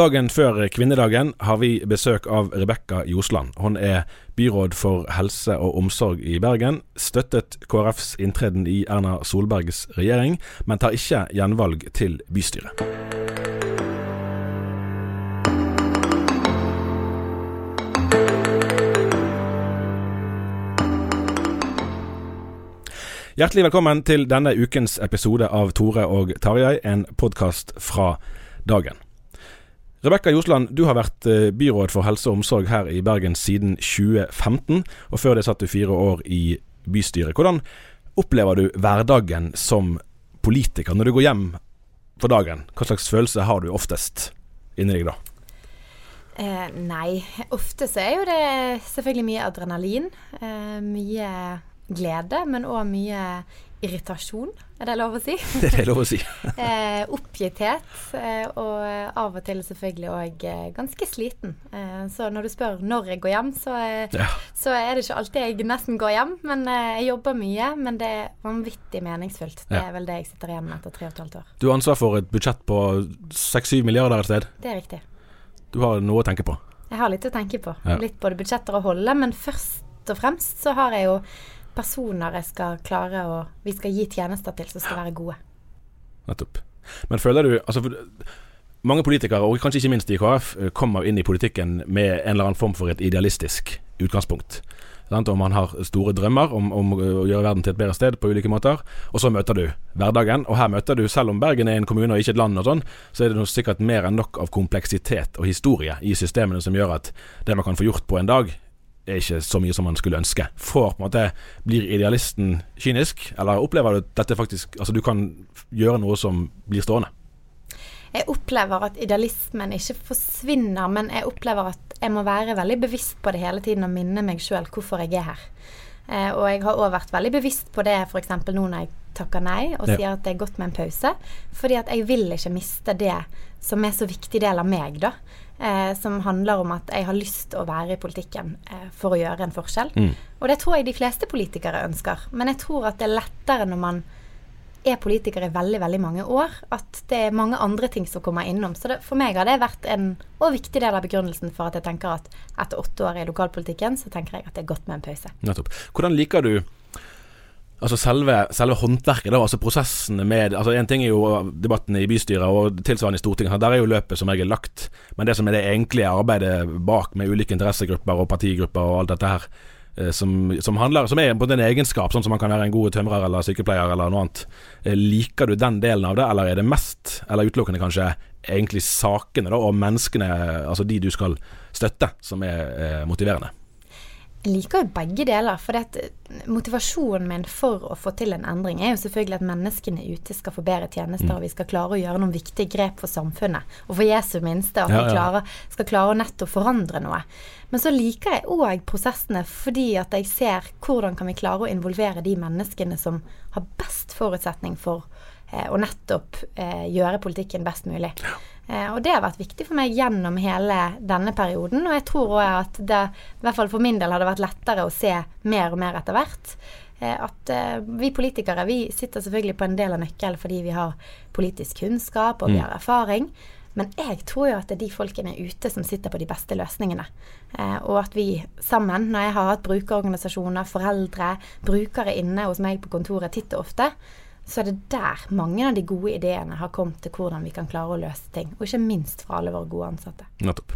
Dagen før kvinnedagen har vi besøk av Rebekka Josland. Hun er byråd for helse og omsorg i Bergen, støttet KrFs inntreden i Erna Solbergs regjering, men tar ikke gjenvalg til bystyret. Hjertelig velkommen til denne ukens episode av Tore og Tarjei, en podkast fra dagen. Rebekka Josland, du har vært eh, byråd for helse og omsorg her i Bergen siden 2015, og før det satt du fire år i bystyret. Hvordan opplever du hverdagen som politiker når du går hjem for dagen? Hva slags følelse har du oftest inni deg da? Eh, nei, ofte så er jo det selvfølgelig mye adrenalin. Eh, mye glede, men òg mye irritasjon, er det lov å si? Det er lov å si. eh, oppgitthet, eh, og av og til selvfølgelig òg eh, ganske sliten. Eh, så når du spør når jeg går hjem, så, eh, Ja. så er det ikke alltid jeg nesten går hjem. Men eh, jeg jobber mye, men det er vanvittig meningsfullt. Det Ja. er vel det jeg sitter igjen med etter tre og et halvt år. Du har ansvar for et budsjett på 6-7 milliarder et sted. Det er riktig. Du har noe å tenke på. Jeg har litt å tenke på. Ja. Litt både budsjetter å holde, men først og fremst så har jeg jo personer jeg skal klare å Vi skal gi tjenester til som skal være gode. Nettopp. Men føler du altså, Mange politikere, og kanskje ikke minst i KrF, kommer inn i politikken med en eller annen form for et idealistisk utgangspunkt. Om man har store drømmer om, om å gjøre verden til et bedre sted på ulike måter. Og så møter du hverdagen. Og her møter du, selv om Bergen er en kommune og ikke et land, og sånn, så er det sikkert mer enn nok av kompleksitet og historie i systemene som gjør at det man kan få gjort på en dag, er ikke så mye som man skulle ønske. For på en måte Blir idealisten kynisk, eller opplever du dette faktisk Altså du kan gjøre noe som blir stående? Jeg opplever at idealismen ikke forsvinner, men jeg opplever at jeg må være veldig bevisst på det hele tiden og minne meg sjøl hvorfor jeg er her. Eh, og jeg har òg vært veldig bevisst på det f.eks. nå når jeg takker nei og Ja. sier at det er godt med en pause. Fordi at jeg vil ikke miste det som er så viktig del av meg, da. Eh, som handler om at jeg har lyst til å være i politikken eh, for å gjøre en forskjell. Mm. Og det tror jeg de fleste politikere ønsker. Men jeg tror at det er lettere når man er politiker i veldig veldig mange år, at det er mange andre ting som kommer innom. Så det, for meg har det vært en og viktig del av begrunnelsen for at jeg tenker at etter åtte år i lokalpolitikken, så tenker jeg at det er godt med en pause. Nettopp. Hvordan liker du Altså selve, selve håndverket, da, altså prosessene med altså En ting er jo debattene i bystyret og tilsvarende i Stortinget. Der er jo løpet som regel lagt. Men det som er det egentlige arbeidet bak med ulike interessegrupper og partigrupper og alt dette her, eh, som, som handler Som er på en egenskap, sånn som man kan være en god tømrer eller sykepleier eller noe annet. Eh, Liker du den delen av det, eller er det mest, eller utelukkende kanskje, egentlig sakene da, og menneskene, altså de du skal støtte, som er eh, motiverende? Jeg liker jo begge deler. For motivasjonen min for å få til en endring er jo selvfølgelig at menneskene ute skal få bedre tjenester, mm. og vi skal klare å gjøre noen viktige grep for samfunnet. Og for Jesu minste at ja, vi klarer, skal klare å nettopp forandre noe. Men så liker jeg òg prosessene fordi at jeg ser hvordan kan vi klare å involvere de menneskene som har best forutsetning for eh, å nettopp eh, gjøre politikken best mulig. Ja. Eh, og det har vært viktig for meg gjennom hele denne perioden. Og jeg tror òg at det, i hvert fall for min del, hadde vært lettere å se mer og mer etter hvert. Eh, at eh, vi politikere vi sitter selvfølgelig på en del av nøkkelen fordi vi har politisk kunnskap og vi mm. har erfaring. Men jeg tror jo at det er de folkene ute som sitter på de beste løsningene. og at vi sammen, når jeg har hatt brukerorganisasjoner, foreldre, brukere inne hos meg på kontoret titt og ofte, så er det der mange av de gode ideene har kommet til hvordan vi kan klare å løse ting. Og ikke minst fra alle våre gode ansatte. Nettopp.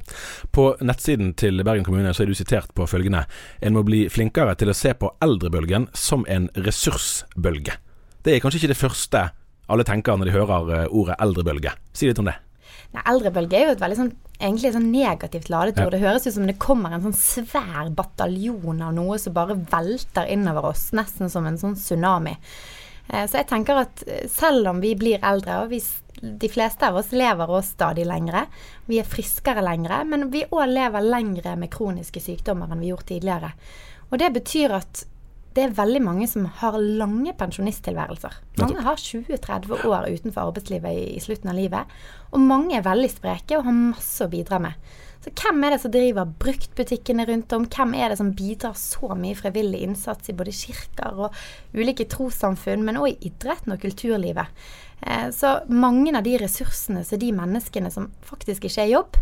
På nettsiden til Bergen kommune så er du sitert på følgende En må bli flinkere til å se på eldrebølgen som en ressursbølge. Det er kanskje ikke det første alle tenker når de hører eh, ordet eldrebølge. Si litt om det. Nei, Eldrebølge er jo et veldig sånn, egentlig et sånn negativt ladet ord. Ja. Det høres ut som det kommer en sånn svær bataljon av noe som bare velter innover oss, nesten som en sånn tsunami. Eh, så jeg tenker at eh, selv om vi blir eldre, og vi, de fleste av oss lever også stadig lengre, vi er friskere lengre, men vi òg lever lengre med kroniske sykdommer enn vi gjorde tidligere. Og det betyr at det er veldig mange som har lange pensjonisttilværelser. Mange har 20-30 år utenfor arbeidslivet i, i slutten av livet. Og mange er veldig spreke og har masse å bidra med. Så hvem er det som driver bruktbutikkene rundt om? Hvem er det som bidrar så mye frivillig innsats i både kirker og ulike trossamfunn, men òg i idretten og kulturlivet? Eh, så mange av de ressursene som de menneskene som faktisk ikke er i jobb,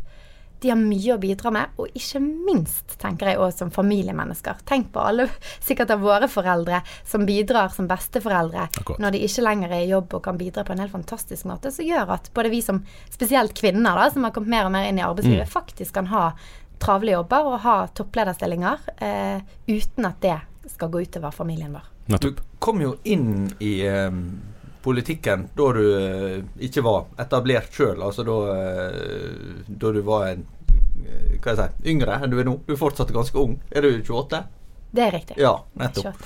de har mye å bidra med, og ikke minst, tenker jeg også som familiemennesker. Tenk på alle sikkert av våre foreldre som bidrar som besteforeldre Akkurat. når de ikke lenger er i jobb og kan bidra på en helt fantastisk måte, som gjør at både vi som spesielt kvinner, da, som har kommet mer og mer inn i arbeidslivet, mm. faktisk kan ha travle jobber og ha topplederstillinger eh, uten at det skal gå utover familien vår. Du kom jo inn i um politikken da du uh, ikke var etablert sjøl, altså da, uh, da, du var en uh, hva jeg si, yngre enn du er nå. Du er fortsatt ganske ung. Er du 28? Det er riktig. Ja, nettopp.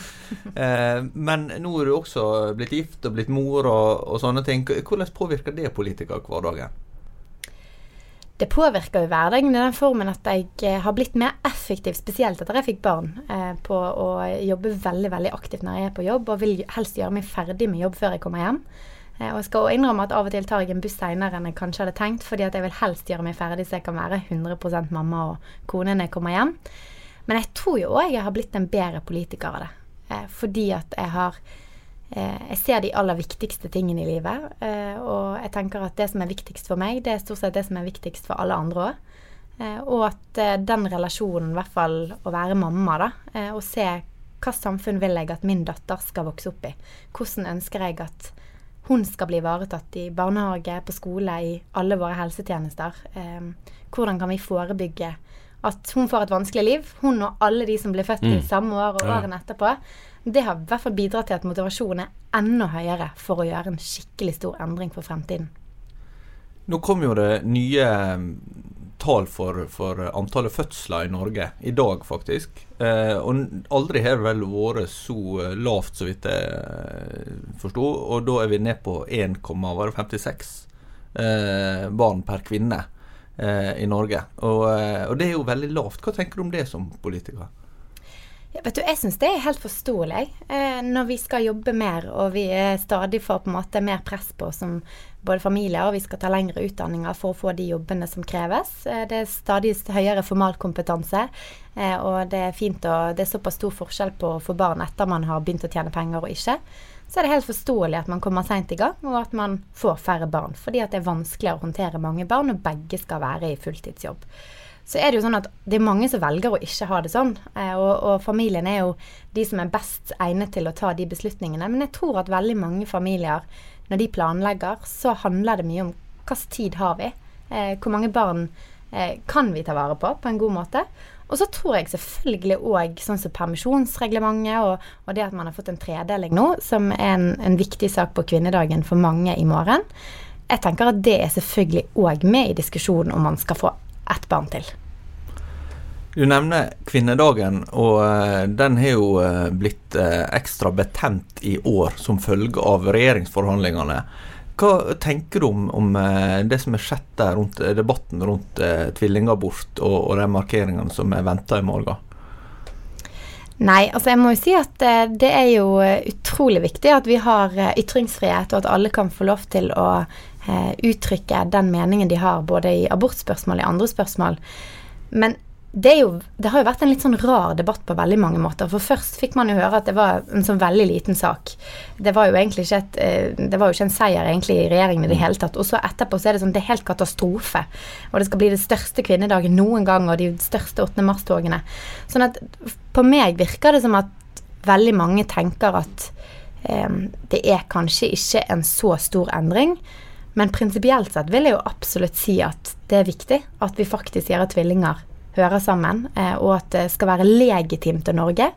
men nå er du også blitt gift og blitt mor og, og sånne ting. Hvordan påvirker det politikerhverdagen? Det påvirker jo hverdagen i den formen at jeg eh, har blitt mer effektiv, spesielt etter jeg fikk barn, eh, på å jobbe veldig veldig aktivt når jeg er på jobb, og vil helst gjøre meg ferdig med jobb før jeg kommer hjem. Eh, og jeg skal innrømme at av og til tar jeg en buss seinere enn jeg kanskje hadde tenkt, fordi at jeg vil helst gjøre meg ferdig så jeg kan være 100% mamma og kone når jeg kommer hjem. Men jeg tror jo òg jeg har blitt en bedre politiker av det. Fordi at jeg har jeg ser de aller viktigste tingene i livet. Eh, og jeg tenker at det som er viktigst for meg, det er stort sett det som er viktigst for alle andre òg. Eh, og at den relasjonen, i hvert fall å være mamma, da, og se hva samfunn vil jeg at min datter skal vokse opp i. Hvordan ønsker jeg at hun skal bli ivaretatt i barnehage, på skole, i alle våre helsetjenester. hvordan kan vi forebygge at hun får et vanskelig liv, hun og alle de som blir født mm. i samme år og årene etterpå det har i hvert fall bidratt til at motivasjonen er enda høyere for å gjøre en skikkelig stor endring for fremtiden. Nå kom jo det nye mm, tall for, for antallet fødsler i Norge, i dag faktisk. Eh, og aldri har det vel vært så eh, lavt, så vidt jeg eh, forsto. Og da er vi ned på 1,56 eh, barn per kvinne eh, i Norge. Og, eh, og det er jo veldig lavt. Hva tenker du om det som politiker? Vet du, Jeg syns det er helt forståelig. Eh, når vi skal jobbe mer og vi stadig får på en måte mer press på som både familie og vi skal ta lengre utdanninger for å få de jobbene som kreves. Eh, det er stadig høyere formalkompetanse, eh, og det er fint å, det er såpass stor forskjell på å få barn etter man har begynt å tjene penger og ikke. Så er det helt forståelig at man kommer seint i gang, og at man får færre barn. Fordi at det er vanskeligere å håndtere mange barn når begge skal være i fulltidsjobb så er det jo sånn at det er mange som velger å ikke ha det sånn. Eh, og, og, familien er jo de som er best egnet til å ta de beslutningene. Men jeg tror at veldig mange familier, når de planlegger, så handler det mye om hvilken tid har vi. Eh, hvor mange barn eh, kan vi ta vare på på en god måte. Og så tror jeg selvfølgelig òg sånn som permisjonsreglementet og, og, det at man har fått en tredeling nå, som er en, en viktig sak på kvinnedagen for mange i morgen. Jeg tenker at det er selvfølgelig òg med i diskusjonen om man skal få ett barn til. Du nevner kvinnedagen, og eh, den har jo eh, blitt eh, ekstra betent i år som følge av regjeringsforhandlingene. Hva tenker du om, om det som er skjedd der rundt debatten rundt tvillingabort og, og de markeringene som er venta i morgen? Nei, altså jeg må jo si at det er jo utrolig viktig at vi har ytringsfrihet, og at alle kan få lov til å uttrykke den meningen de har, både i abortspørsmål og i andre spørsmål. Men det, jo, det, har jo vært en litt sånn rar debatt på veldig mange måter. For først fikk man jo høre at det var en sånn veldig liten sak. Det var jo egentlig ikke, et, eh, det var jo ikke en seier egentlig i regjeringen i det hele tatt. Og så etterpå så er det sånn det er helt katastrofe. Og det skal bli det største kvinnedagen noen gang, og de største 8. mars-togene. Sånn at på meg virker det som at veldig mange tenker at eh, det er kanskje ikke en så stor endring. Men prinsipielt sett vil jeg jo absolutt si at det er viktig at vi faktisk gjør tvillinger hører sammen, eh, og at det skal være legitimt av Norge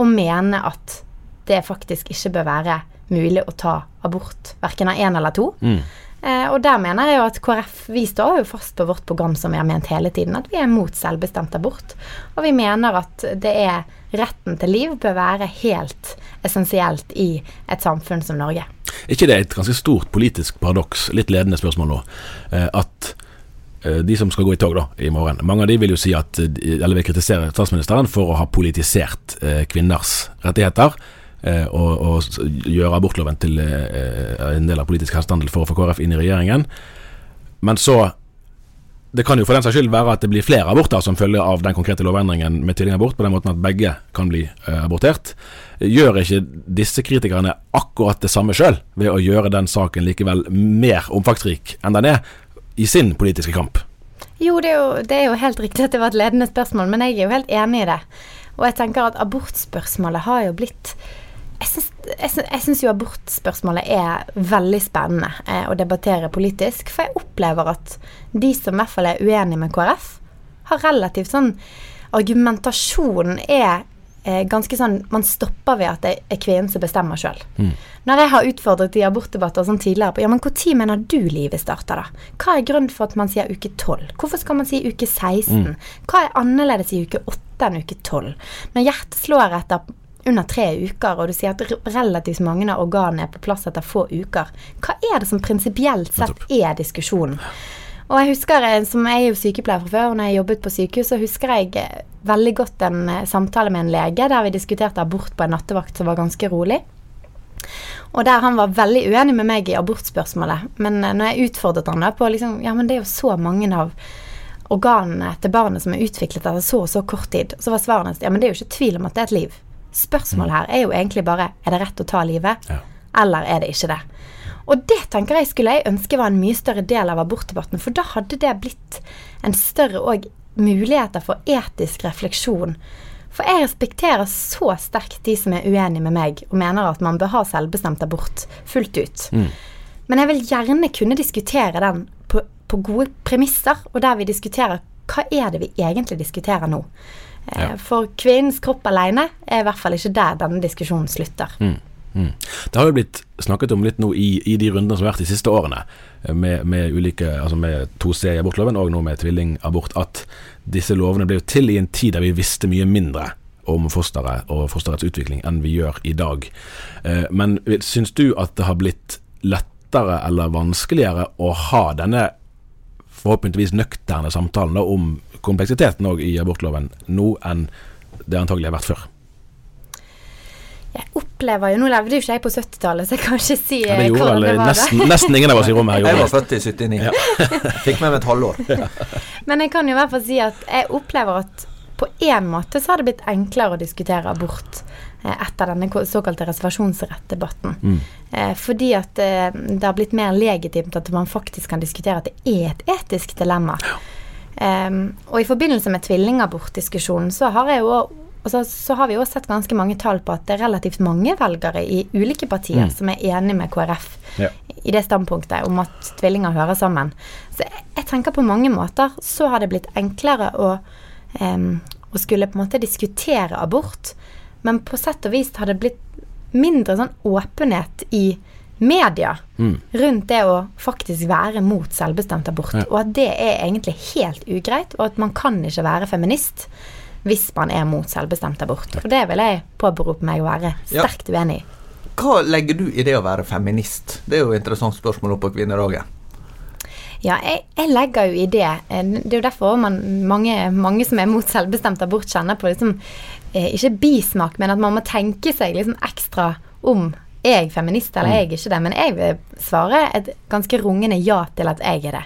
å mene at det faktisk ikke bør være mulig å ta abort, verken av én eller to. Mm. Eh, og der mener jeg jo at KrF vi står jo fast på vårt program som vi har ment hele tiden, at vi er mot selvbestemt abort. Og vi mener at det er retten til liv bør være helt essensielt i et samfunn som Norge. Ikke det et ganske stort politisk paradoks, litt ledende spørsmål nå, eh, at Eh, de som skal gå i tog da, i morgen. Mange av de vil jo si at, eh, eller vil kritisere statsministeren for å ha politisert kvinners rettigheter. Og, og gjøre abortloven til en del av politisk hestehandel for å få KrF inn i regjeringen. Men så Det kan jo for den saks skyld være at det blir flere aborter som følge av den konkrete lovendringen med tvillingabort, på den måten at begge kan bli abortert. Gjør ikke disse kritikerne akkurat det samme sjøl, ved å gjøre den saken likevel mer omfangsrik enn den er, i sin politiske kamp? Jo det, jo, det er jo, helt riktig at det var et ledende spørsmål, men jeg er jo helt enig i det. Og jeg tenker at abortspørsmålet har jo blitt Jeg syns jo abortspørsmålet er veldig spennende eh, å debattere politisk. For jeg opplever at de som i hvert fall er uenige med KrF, har relativt sånn Argumentasjonen er ganske sånn Man stopper ved at det er kvinnen som bestemmer sjøl. Mm. Når jeg har utfordret i abortdebatter sånn tidligere på ja, men når mener du livet starter, da? Hva er grunnen for at man sier uke 12? Hvorfor skal man si uke 16? Mm. Hva er annerledes i uke 8 enn uke 12? Når hjertet slår etter under tre uker, og du sier at relativt mange av organene er på plass etter få uker, hva er det som prinsipielt sett er diskusjonen? Og jeg husker, eh, som jeg er jo sykepleier fra før, og når jeg jobbet på sykehus, så husker jeg eh, veldig godt en eh, samtale med en lege der vi diskuterte abort på en nattevakt som var ganske rolig. Og der han var veldig uenig med meg i abortspørsmålet. Men når jeg utfordret han da på liksom, Ja, men det er jo så mange av organene til barnet som er utviklet etter så og så kort tid. Så var svaret hans ja, men det er jo ikke tvil om at det er et liv. Spørsmålet her er jo egentlig bare er det rett å ta livet, ja. eller er det ikke det? Og det tenker jeg skulle jeg ønske var en mye større del av abortdebatten, for da hadde det blitt en større òg muligheter for etisk refleksjon. For jeg respekterer så sterkt de som er uenige med meg og mener at man bør ha selvbestemt abort fullt ut. Mm. Men jeg vil gjerne kunne diskutere den på, på, gode premisser, og der vi diskuterer hva er det vi egentlig diskuterer nå. Eh, ja. For kvinnens kropp alene er i hvert fall ikke der denne diskusjonen slutter. Mm. Det har jo blitt snakket om litt nå i, i de rundene som har vært de siste årene, eh, med, med ulike, altså med 2C i abortloven og nå med tvillingabort, at disse lovene ble jo til i en tid der vi visste mye mindre om fosteret og fosterets utvikling enn vi gjør i dag. Eh, men syns du at det har blitt lettere eller vanskeligere å ha denne forhåpentligvis nøkterne samtalen om kompleksiteten i abortloven nå enn det antagelig har vært før? Jeg opplever jo Nå levde jo ikke jeg på 70-tallet, så jeg kan ikke si ja, det gjorde var. Nesten, nesten, ingen av oss i rommet her Jeg var født i 79. Ja. Fikk med meg et halvår. Ja. Men jeg kan jo i hvert fall si at jeg opplever at på én måte så har det blitt enklere å diskutere abort eh, etter denne såkalte reservasjonsrettdebatten. Mm. Eh, fordi at eh, det har blitt mer legitimt at man faktisk kan diskutere at det er et etisk dilemma. Ja. Um, og i forbindelse med tvillingabortdiskusjonen så har jeg jo så, så, har vi også sett ganske mange tall på at det er relativt mange velgere i ulike partier mm. som er enig med KrF ja. i det standpunktet om at tvillinger hører sammen. Så jeg, jeg, tenker på mange måter så har det blitt enklere å, um, å skulle på en måte diskutere abort, men på sett og vis har det blitt mindre sånn åpenhet i, media Mm. rundt det å faktisk være mot selvbestemt abort, Ja. og at det er egentlig helt ugreit, og at man kan ikke være feminist hvis man er mot selvbestemt abort. Og det vil jeg påberope meg å være sterkt uenig i. Hva legger du i det å være feminist? Det er jo et interessant spørsmål på kvinnedagen. Ja, jeg, jeg legger jo i det. Eh, Det er jo derfor man, mange, mange som er mot selvbestemt abort, kjenner på liksom eh, Ikke bismak, men at man må tenke seg liksom ekstra om. Er jeg feminist, eller er jeg ikke det? Men jeg vil svare et ganske rungende ja til at jeg er det.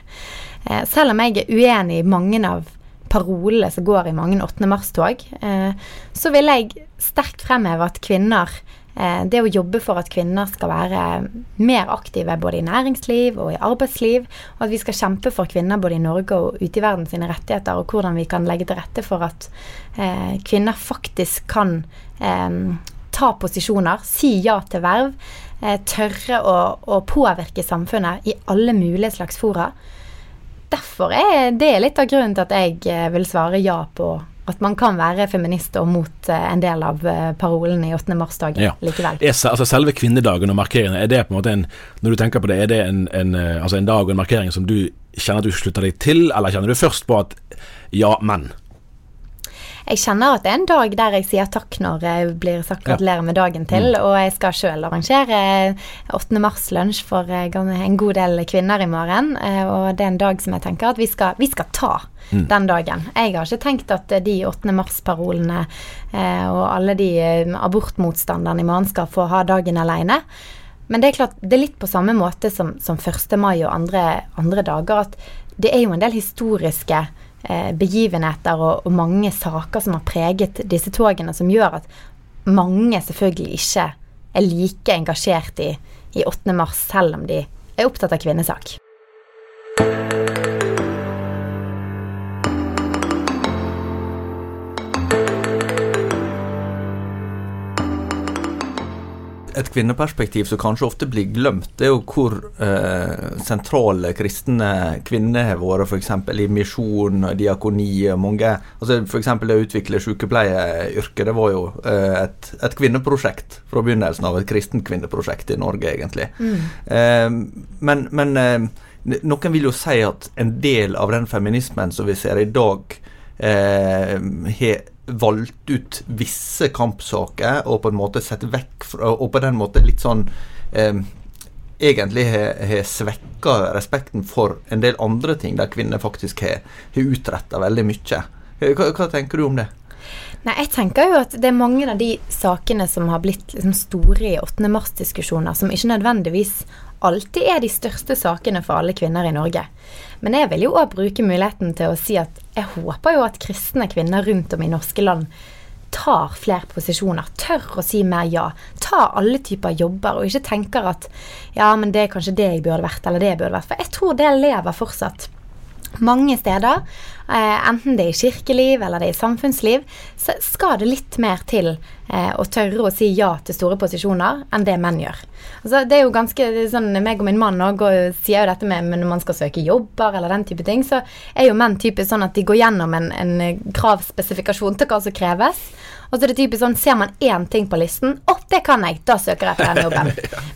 Eh, selv om jeg er uenig i mange av parolene som går i mange 8. mars-tog, eh, så vil jeg sterkt fremheve at kvinner eh, Det å jobbe for at kvinner skal være mer aktive både i næringsliv og i arbeidsliv, og at vi skal kjempe for kvinner både i Norge og ute i verden sine rettigheter, og hvordan vi kan legge til rette for at eh, kvinner faktisk kan eh, ta posisjoner, si ja til verv, eh, tørre å, å påvirke samfunnet i alle mulige slags fora. Derfor er det litt av grunnen til at jeg eh, vil svare ja på at man kan være feminist og mot eh, en del av eh, parolene i 8. mars-dagen Ja. likevel. Er, altså selve kvinnedagen og markeringen, er det på en måte en Når du tenker på det, er det en, en, altså en dag og en markering som du kjenner at du slutter deg til, eller kjenner du først på at ja, men? Jeg kjenner at det er en dag der jeg sier takk når jeg blir sagt gratulerer med dagen til, og jeg skal sjøl arrangere 8. mars-lunsj for eh, en god del kvinner i morgen. eh, Og det er en dag som jeg tenker at vi skal, vi skal ta den dagen. Jeg har ikke tenkt at eh, de 8. mars-parolene og alle de abortmotstanderne i morgen skal få ha dagen aleine. Men det er klart, det er litt på samme måte som, som 1. mai og andre, andre dager, at det er jo en del historiske begivenheter og, og mange saker som har preget disse togene, som gjør at mange selvfølgelig ikke er like engasjert i, i 8. mars, selv om de er opptatt av kvinnesak. Et kvinneperspektiv som kanskje ofte blir glemt, det er jo hvor eh, sentrale kristne kvinner har vært, f.eks. i misjon, diakoni og mange altså F.eks. det å utvikle sykepleieryrket, det var jo eh, et, et kvinneprosjekt fra begynnelsen av, et kristent kvinneprosjekt i Norge, egentlig. Eh, men men eh, noen vil jo si at en del av den feminismen som vi ser i dag, eh, har valgt ut visse kampsaker og på en måte sett vekk fra Og på den måten litt sånn eh, Egentlig har, svekka respekten for en del andre ting der kvinner faktisk har utretta veldig mye. Hva, hva tenker du om det? Nei, jeg tenker jo at det er mange av de sakene som har blitt liksom store i 8. mars-diskusjoner, som ikke nødvendigvis alltid er de største sakene for alle kvinner i Norge. Men jeg vil jo òg bruke muligheten til å si at jeg håper jo at kristne kvinner rundt om i norske land tar flere posisjoner, tør å si mer ja, tar alle typer jobber, og ikke tenker at ja, men det er kanskje det jeg burde vært, eller det jeg burde vært. For jeg tror det lever fortsatt mange steder, eh, enten det er i kirkeliv eller det er i samfunnsliv, så skal det litt mer til eh, å tørre å si ja til store posisjoner enn det menn gjør. Altså, det er jo ganske sånn, meg og min mann også, og sier jo dette med når man skal søke jobber eller den type ting, så er jo menn typisk sånn at de går gjennom en, en kravspesifikasjon til hva som kreves. Og så er det typisk sånn, ser man én ting på listen, å, det kan jeg, da søker jeg på den jobben.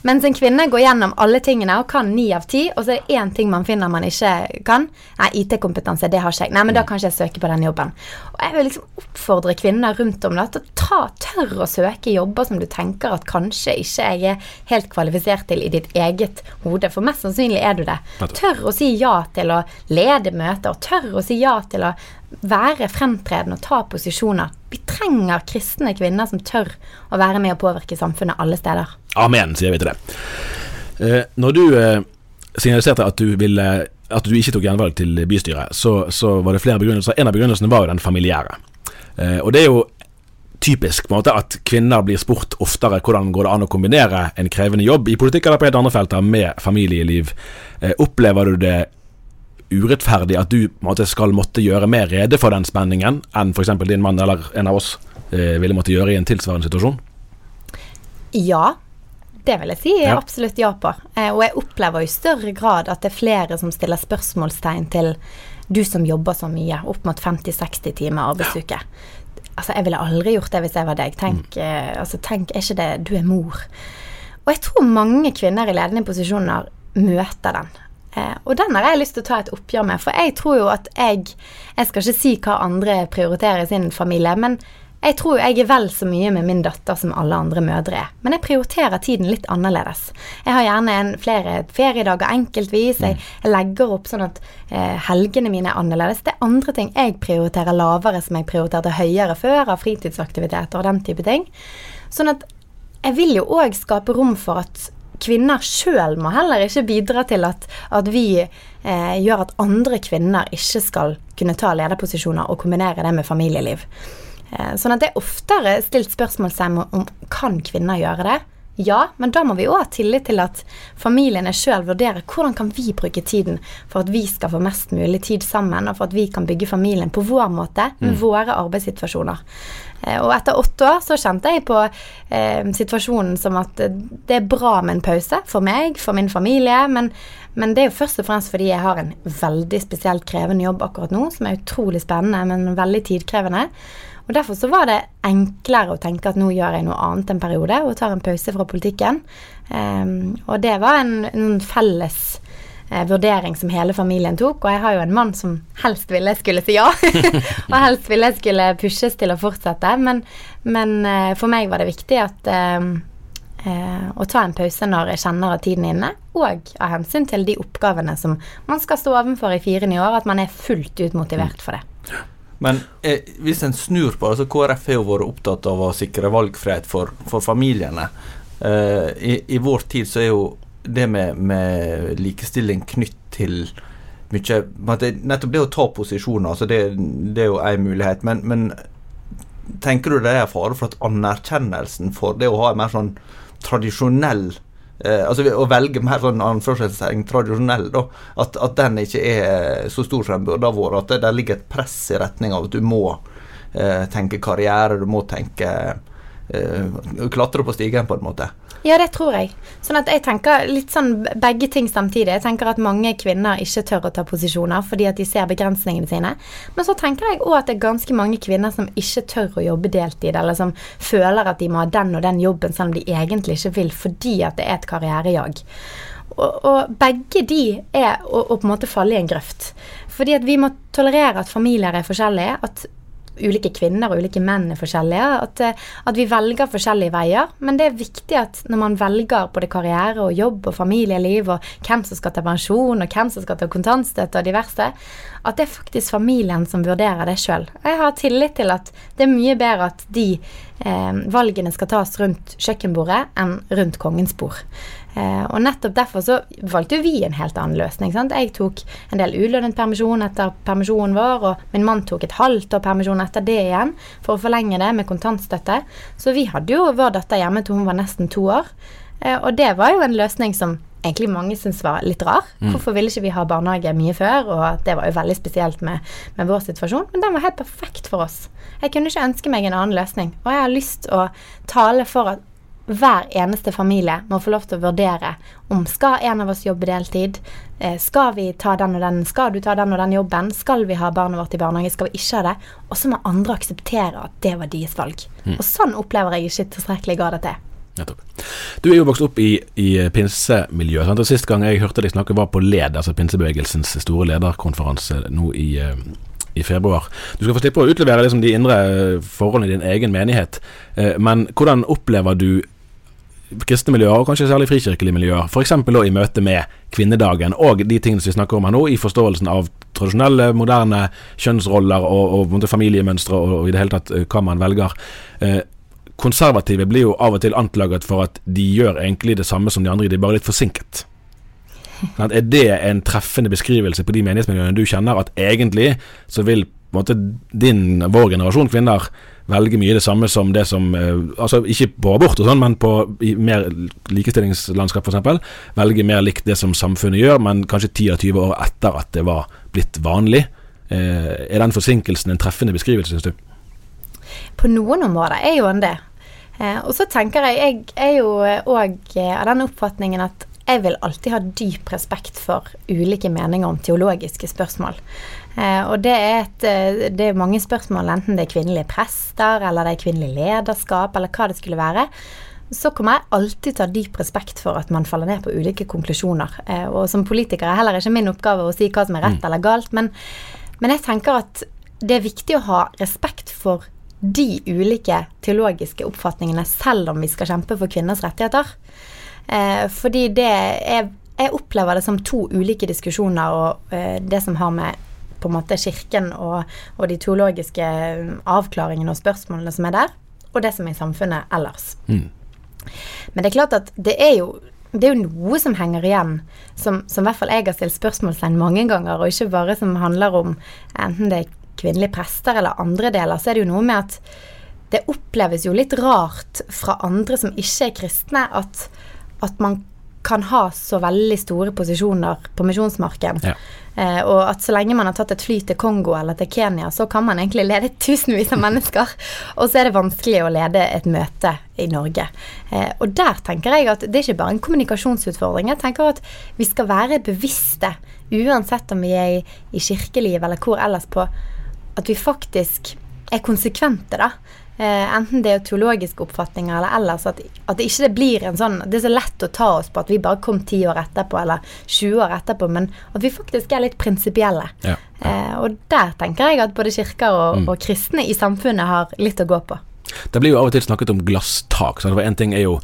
Mens en kvinne går gjennom alle tingene og kan ni av ti, og så er det én ting man finner man ikke kan. Nei, IT-kompetanse, det har ikke jeg. Nei, men da kan ikke jeg søke på den jobben. Og jeg vil liksom oppfordre kvinner rundt om da, til å ta, tørre å søke jobber som du tenker at kanskje ikke jeg er helt kvalifisert til i ditt eget hode, for mest sannsynlig er du det. Tør å si ja til å lede møter, og tør å si ja til å være fremtredende og ta posisjoner. Vi trenger kristne kvinner som tør å være med og påvirke samfunnet alle steder. Amen, sier vi til det. Eh, når du eh, signaliserte at du, ville, at du ikke tok gjenvalg til bystyret, så, så var det flere begrunnelser. En av begrunnelsene var jo den familiære. Eh, og det er jo typisk på en måte at kvinner blir spurt oftere hvordan går det an å kombinere en krevende jobb i politikk eller på helt andre felter med familieliv. Opplever du det urettferdig at du måte, skal måtte gjøre mer rede for den spenningen enn f.eks. din mann eller en av oss eh, ville måtte gjøre i en tilsvarende situasjon? Ja, det vil jeg si Ja. absolutt ja på. Eh, og jeg opplever i større grad at det er flere som stiller spørsmålstegn til du som jobber så mye, opp mot 50-60 timer arbeidsuke. Altså, jeg ville aldri gjort det hvis jeg var deg. Tenk, eh, altså, tenk, er ikke det Du er mor. Og jeg tror mange kvinner i ledende posisjoner møter den. Eh, og den har jeg lyst til å ta et oppgjør med, for jeg tror jo at jeg Jeg skal ikke si hva andre prioriterer i sin familie, men jeg tror jo jeg er vel så mye med min datter som alle andre mødre er. Men jeg prioriterer tiden litt annerledes. Jeg har gjerne en, flere feriedager enkeltvis. Jeg, jeg legger opp sånn at eh, helgene mine er annerledes. Det er andre ting jeg prioriterer lavere som jeg prioriterte høyere før, av fritidsaktiviteter og den type ting. Sånn at jeg vil jo òg skape rom for at kvinner sjøl må heller ikke bidra til at, at vi eh, gjør at andre kvinner ikke skal kunne ta lederposisjoner og kombinere det med familieliv. Eh, sånn at det er oftere stilt spørsmålstegn om, om kan kvinner gjøre det. Ja, men da må vi òg ha tillit til at familiene sjøl vurderer hvordan kan vi bruke tiden for at vi skal få mest mulig tid sammen, og for at vi kan bygge familien på vår måte, med mm. våre arbeidssituasjoner. Eh, og etter åtte år så kjente jeg på eh, situasjonen som at det er bra med en pause for meg, for min familie, men, men, det er jo først og fremst fordi jeg har en veldig spesielt krevende jobb akkurat nå, som er utrolig spennende, men veldig tidkrevende. Og Derfor så var det enklere å tenke at nå gjør jeg noe annet en periode, og tar en pause fra politikken. Um, og det var en, en felles eh, vurdering som hele familien tok. Og jeg har jo en mann som helst ville jeg skulle si ja. og helst ville jeg skulle pushes til å fortsette. Men, men eh, for meg var det viktig at eh, eh, å ta en pause når jeg kjenner at tiden er inne, og av hensyn til de oppgavene som man skal stå ovenfor i fire nye år, at man er fullt ut motivert for det. Men eh, hvis en snur på det, så KrF har jo vært opptatt av å sikre valgfrihet for, for familiene. Eh, i, i, vår tid så er jo det med, med likestilling knytt til mye Nettopp det å ta posisjoner, altså det, det er jo én mulighet. Men, men, tenker du det er fare for at anerkjennelsen for det å ha en mer sånn tradisjonell eh, altså Å velge mer sånn anførselstegn tradisjonell, da, at, at, den ikke er så stor som den burde ha vært. At det der ligger et press i retning av at du må eh, tenke karriere, du må tenke eh, Klatre på stigen, på en måte. Ja, det tror jeg. Sånn at jeg tenker litt sånn begge ting samtidig. Jeg tenker at mange kvinner ikke tør å ta posisjoner fordi at de ser begrensningene sine. Men så tenker jeg òg at det er ganske mange kvinner som ikke tør å jobbe deltid, eller som føler at de må ha den og den jobben selv om de egentlig ikke vil, fordi at det er et karrierejag. Og, og begge de er å, å, på en måte falle i en grøft. Fordi at vi må tolerere at familier er forskjellige. At ulike kvinner og ulike menn er forskjellige. At, eh, at, vi velger forskjellige veier. Men det er viktig at når man velger både karriere og jobb og familieliv, og hvem som skal ta pensjon, og hvem som skal ta kontantstøtte og diverse, at det er faktisk familien som vurderer det sjøl. Jeg har tillit til at det er mye bedre at de eh, valgene skal tas rundt kjøkkenbordet enn rundt kongens bord. Eh, og nettopp derfor så valgte vi en helt annen løsning. Sant? Jeg tok en del ulønnet permisjon etter permisjonen vår, og min mann tok et halvt år permisjon etter det igjen for å forlenge det med kontantstøtte. Så vi hadde jo vår datter hjemme til hun var nesten to år. Eh, og det var jo en løsning som egentlig mange syntes var litt rar. Mm. Hvorfor ville ikke vi ha barnehage mye før? Og det var jo veldig spesielt med, med, vår situasjon. Men den var helt perfekt for oss. Jeg kunne ikke ønske meg en annen løsning. Og jeg har lyst å tale for at hver eneste familie må få lov til å vurdere om skal en av oss jobbe deltid, eh, skal vi ta den og den, skal du ta den og den jobben, skal vi ha barnet vårt i barnehage, skal vi ikke ha det? Og så må andre akseptere at det var deres valg. Mm. Og sånn opplever jeg ikke tilstrekkelig grad at det er. Du er jo vokst opp i, i pinsemiljøet. Sant? og Sist gang jeg hørte deg snakke, var på LED, altså pinsebevegelsens store lederkonferanse nå i, eh, i februar. Du skal få slippe å utlevere liksom, de indre forholdene i din egen menighet, eh, men hvordan opplever du kristne miljøer, og kanskje særlig frikirkelige miljøer, f.eks. i møte med kvinnedagen og de tingene som vi snakker om her nå, i forståelsen av tradisjonelle, moderne kjønnsroller og, og familiemønstre og, og, i det hele tatt eh, hva man velger. Eh, konservative blir jo av og til anklaget for at de gjør egentlig det samme som de andre, de er bare litt forsinket. Sånn er det en treffende beskrivelse på de menighetsmiljøene du kjenner, at egentlig så vil måte din, vår generasjon kvinner velge mye det samme som det som eh, Altså ikke på abort og sånn, men på mer likestillingslandskap f.eks. Velge mer likt det som samfunnet gjør, men kanskje 10 av 20 år etter at det var blitt vanlig. Eh, er den forsinkelsen en treffende beskrivelse, syns du? På noen områder er jo en det. Eh, og så tenker jeg Jeg er jo òg av den oppfatningen at jeg vil alltid ha dyp respekt for ulike meninger om teologiske spørsmål. Eh, og det er, et, eh, det er mange spørsmål, enten det er kvinnelige prester, eller det er kvinnelig lederskap, eller hva det skulle være. så kommer jeg alltid til å ha dyp respekt for at man faller ned på ulike konklusjoner. Eh, og som politiker er heller ikke min oppgave å si hva som er rett eller galt, men, men jeg tenker at det er viktig å ha respekt for de ulike teologiske oppfatningene, selv om vi skal kjempe for kvinners rettigheter. Fordi det er Jeg opplever det som to ulike diskusjoner, og det som har med på en måte kirken og, og de teologiske avklaringene og spørsmålene som er der, og det som er i samfunnet ellers. Mm. Men det er klart at det er jo, det er jo noe som henger igjen, som, som i hvert fall jeg har stilt spørsmålstegn mange ganger, og ikke bare som handler om enten det er kvinnelige prester eller andre deler, så er det jo noe med at det oppleves jo litt rart fra andre som ikke er kristne, at, at man kan ha så veldig store posisjoner på misjonsmarken. Ja. Eh, og at så lenge man har tatt et fly til Kongo eller til Kenya, så kan man egentlig lede tusenvis av mennesker. Og så er det vanskelig å lede et møte i Norge. Eh, og der tenker jeg at det er ikke bare en kommunikasjonsutfordring. Jeg tenker at vi skal være bevisste, uansett om vi er i, kirkeliv eller hvor ellers, på at vi faktisk er konsekvente, da. Eh, enten det er teologiske oppfatninger eller ellers. At, at det ikke blir en sånn Det er så lett å ta oss på at vi bare kom 10 år etterpå eller 20 år etterpå, men at vi faktisk er litt prinsipielle. Ja. Eh, og der tenker jeg at både kirker og, Mm. og kristne i samfunnet har litt å gå på. Det blir jo av og til snakket om glasstak. Så en ting er jo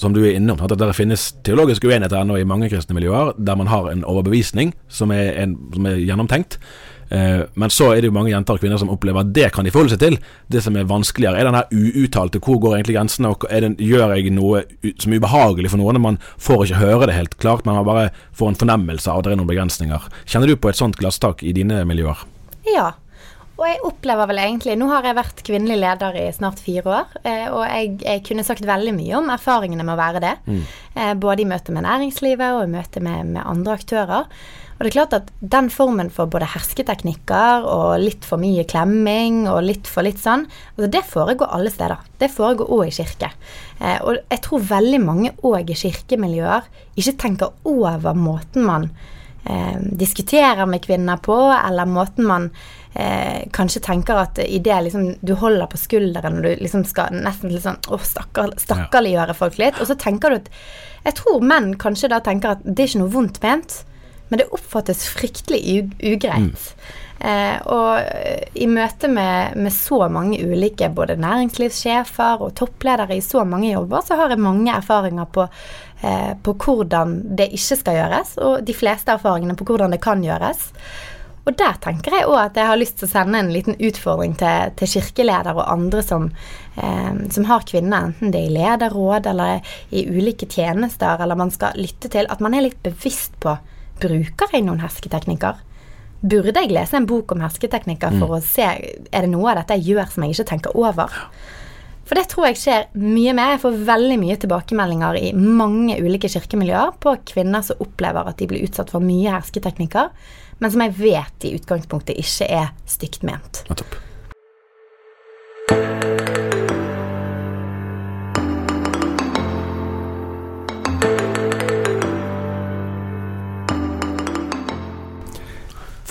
som du er innom, at det finnes teologiske uenigheter ennå i mange kristne miljøer, der man har en overbevisning som er, en, som er gjennomtenkt. Eh, men så er det jo mange jenter og kvinner som opplever at det kan de forholde seg til. Det som er vanskeligere, er den her uuttalte. Hvor går egentlig grensene? og det, Gjør jeg noe som er ubehagelig for noen? Man får ikke høre det helt klart, men man bare får en fornemmelse av at det er noen begrensninger. Kjenner du på et sånt glasstak i dine miljøer? Ja. Og jeg opplever vel egentlig Nå har jeg vært kvinnelig leder i snart fire år, eh, og jeg, jeg kunne sagt veldig mye om erfaringene med å være det. Eh, både i møte med næringslivet og i møte med, med andre aktører. Og det er klart at den formen for både hersketeknikker og litt for mye klemming og litt for litt sånn, altså det foregår alle steder. Det foregår òg i kirke. Eh, og jeg tror veldig mange òg i kirkemiljøer ikke tenker over måten man eh, diskuterer med kvinner på, eller måten man eh, kanskje tenker at idet liksom, du holder på skulderen og du liksom skal nesten litt sånn Å, stakkar, stakkarliggjøre folk litt. Og så tenker du at Jeg tror menn kanskje da tenker at det er ikke noe vondt ment, men det oppfattes fryktelig ugreit. Eh, og eh, i møte med, med så mange ulike både næringslivssjefer og toppledere i så mange jobber, så har jeg mange erfaringer på, eh, på hvordan det ikke skal gjøres, og de fleste erfaringene på hvordan det kan gjøres. Og der tenker jeg òg at jeg har lyst til å sende en liten utfordring til, til kirkeleder og andre som, eh, som har kvinner, enten det er i lederråd eller i ulike tjenester, eller man skal lytte til, at man er litt bevisst på Bruker jeg noen hersketeknikker? Burde jeg lese en bok om hersketeknikker for å se er det noe av dette jeg gjør som jeg ikke tenker over? For det tror jeg skjer mye mer. Jeg får veldig mye tilbakemeldinger i mange ulike kirkemiljøer på kvinner som opplever at de blir utsatt for mye hersketeknikker, men som jeg vet i utgangspunktet ikke er stygt ment. Nettopp.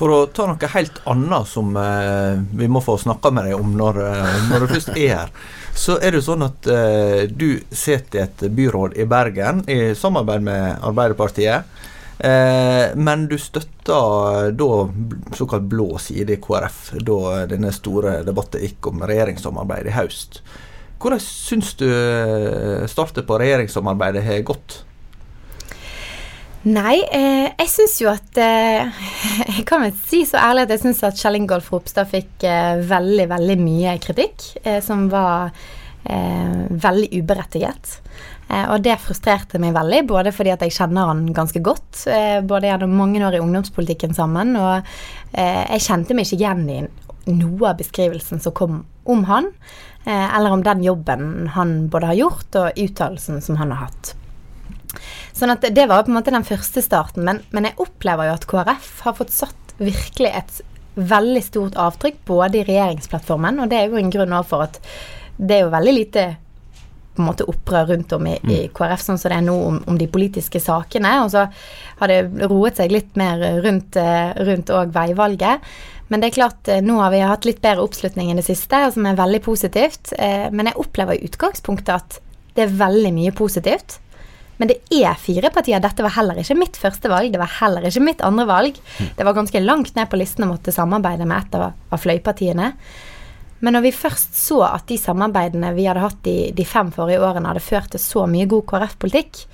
For å ta noe helt annet som eh, vi må få snakka med deg om når, eh, når du først er her, så er det sånn at eh, du sitter i et byråd i Bergen i samarbeid med Arbeiderpartiet. Eh, men du støtter da såkalt blå side i KrF da denne store debatten gikk om regjeringssamarbeid i høst. Hvordan syns du eh, startet på regjeringssamarbeidet har gått? Nei, eh, jeg syns jo at eh, Jeg kan vel si så ærlig at jeg syns at Kjell Ingolf Ropstad fikk eh, veldig, veldig mye kritikk eh, som var eh, veldig uberettiget. Eh, og det frustrerte meg veldig, både fordi at jeg kjenner han ganske godt, eh, både gjennom mange år i ungdomspolitikken sammen, og eh, jeg kjente meg ikke igjen i noe av beskrivelsen som kom om han, eller om den jobben han både har gjort, og uttalelsen som han har hatt. Sånn at det var på en måte den første starten, men, men jeg opplever jo at KrF har fått satt virkelig et veldig stort avtrykk både i regjeringsplattformen, og det er jo en grunn for at det er jo veldig lite på en måte opprør rundt om i, i KrF, sånn som det er nå om, om de politiske sakene. Og så har det roet seg litt mer rundt, eh, rundt òg veivalget. Men det er klart, eh, nå har vi hatt litt bedre oppslutning i det siste, som er veldig positivt. Eh, Men jeg opplever i utgangspunktet at Det er veldig mye positivt. Men det er fire partier. Dette var heller ikke mitt første valg. Det var heller ikke mitt andre valg. Det var ganske langt ned på listen å måtte samarbeide med et av, av fløypartiene. Men når vi først så at de samarbeidene vi hadde hatt de, de fem forrige årene, hadde ført til så mye god KrF-politikk,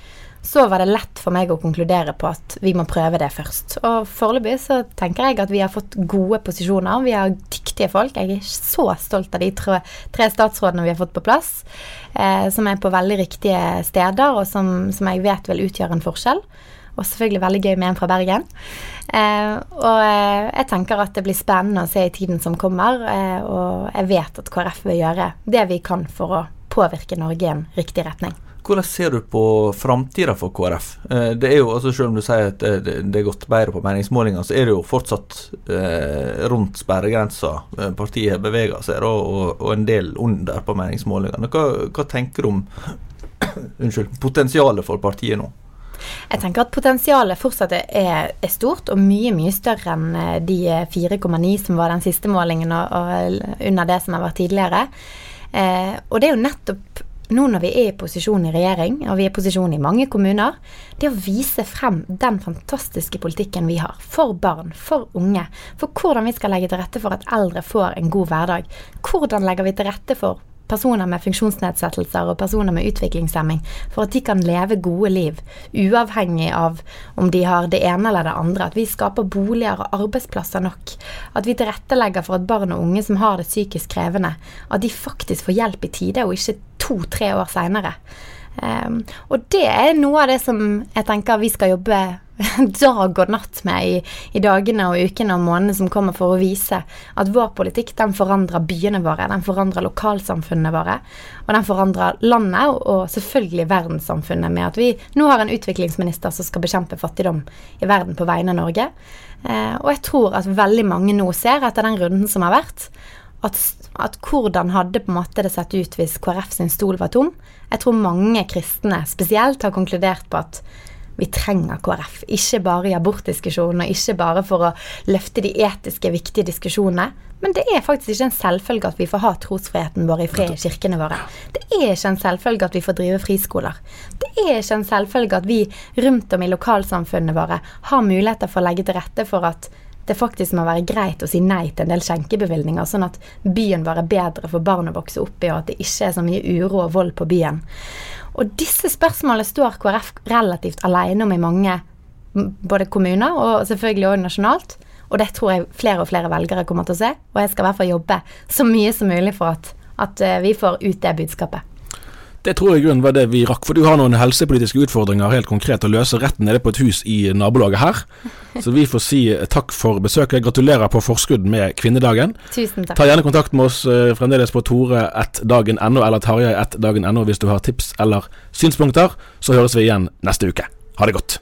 så var det lett for meg å konkludere på at vi må prøve det først. Og foreløpig så tenker jeg at vi har fått gode posisjoner. Vi har dyktige folk. Jeg er så stolt av de tre, tre statsrådene vi har fått på plass, eh, som er på veldig riktige steder, og som, som, jeg vet vil utgjøre en forskjell. Og selvfølgelig veldig gøy med en fra Bergen. Eh, og eh, jeg tenker at det blir spennende å se i tiden som kommer, eh, og jeg vet at KrF vil gjøre det vi kan for å påvirke Norge i en riktig retning. Hvordan ser du på framtida for KrF? Det er jo, altså Selv om du sier at det, er gått bedre på meningsmålinger, så er det jo fortsatt eh, rundt sperregrensa partiet beveger seg, og, og, en del under på meningsmålingene. Hva, hva tenker du om unnskyld, potensialet for partiet nå? Jeg tenker at potensialet fortsatt er, er, stort, og mye mye større enn eh, de 4,9 som var den siste målingen, og, og under det som har vært tidligere. Eh, og det er jo nettopp nå når vi er i posisjon i regjering, og vi er i posisjon i mange kommuner, det å vise frem den fantastiske politikken vi har for barn, for unge, for hvordan vi skal legge til rette for at eldre får en god hverdag. Hvordan legger vi til rette for personer med funksjonsnedsettelser og personer med utviklingshemming, for at de kan leve gode liv, uavhengig av om de har det ene eller det andre. At vi skaper boliger og arbeidsplasser nok. At vi tilrettelegger for at barn og unge som har det psykisk krevende, at de faktisk får hjelp i tide, og ikke to-tre år seinere. Um, og det er noe av det som jeg tenker vi skal jobbe dag og natt med i, i, dagene og ukene og månedene som kommer, for å vise at vår politikk den forandrer byene våre, den forandrer lokalsamfunnene våre, og den forandrer landet og, og selvfølgelig verdenssamfunnet med at vi nå har en utviklingsminister som skal bekjempe fattigdom i verden på vegne av Norge. Uh, og jeg tror at veldig mange nå ser, etter den runden som har vært, at, at, hvordan hadde på en måte det sett ut hvis KrF sin stol var tom. Jeg tror mange kristne spesielt har konkludert på at vi trenger KrF. Ikke bare i abortdiskusjonen, og ikke bare for å løfte de etiske, viktige diskusjonene. Men det er faktisk ikke en selvfølge at vi får ha trosfriheten vår i fred i kirkene våre. Det er ikke en selvfølge at vi får drive friskoler. Det er ikke en selvfølge at vi rundt om i lokalsamfunnene våre har muligheter for å legge til rette for at det faktisk må være greit å si nei til en del skjenkebevilgninger, sånn at byen vår er bedre for barn å vokse opp i, og at det ikke er så mye uro og vold på byen. Og disse spørsmålene står KrF relativt alene om i mange både kommuner og selvfølgelig også nasjonalt. Og det tror jeg flere og flere velgere kommer til å se. Og jeg skal i hvert fall jobbe så mye som mulig for at, at eh, vi får ut det budskapet. Det tror jeg grunnen var det vi rakk, for du har noen helsepolitiske utfordringer helt konkret å løse rett nede på et hus i nabolaget her. Så vi får si eh, takk for besøket. Gratulerer på forskudd med kvinnedagen. Tusen takk. Ta gjerne kontakt med oss uh, fremdeles på tore1dagen.no eller tarjei1dagen.no hvis du har tips eller synspunkter. Så høres vi igjen neste uke. Ha det godt.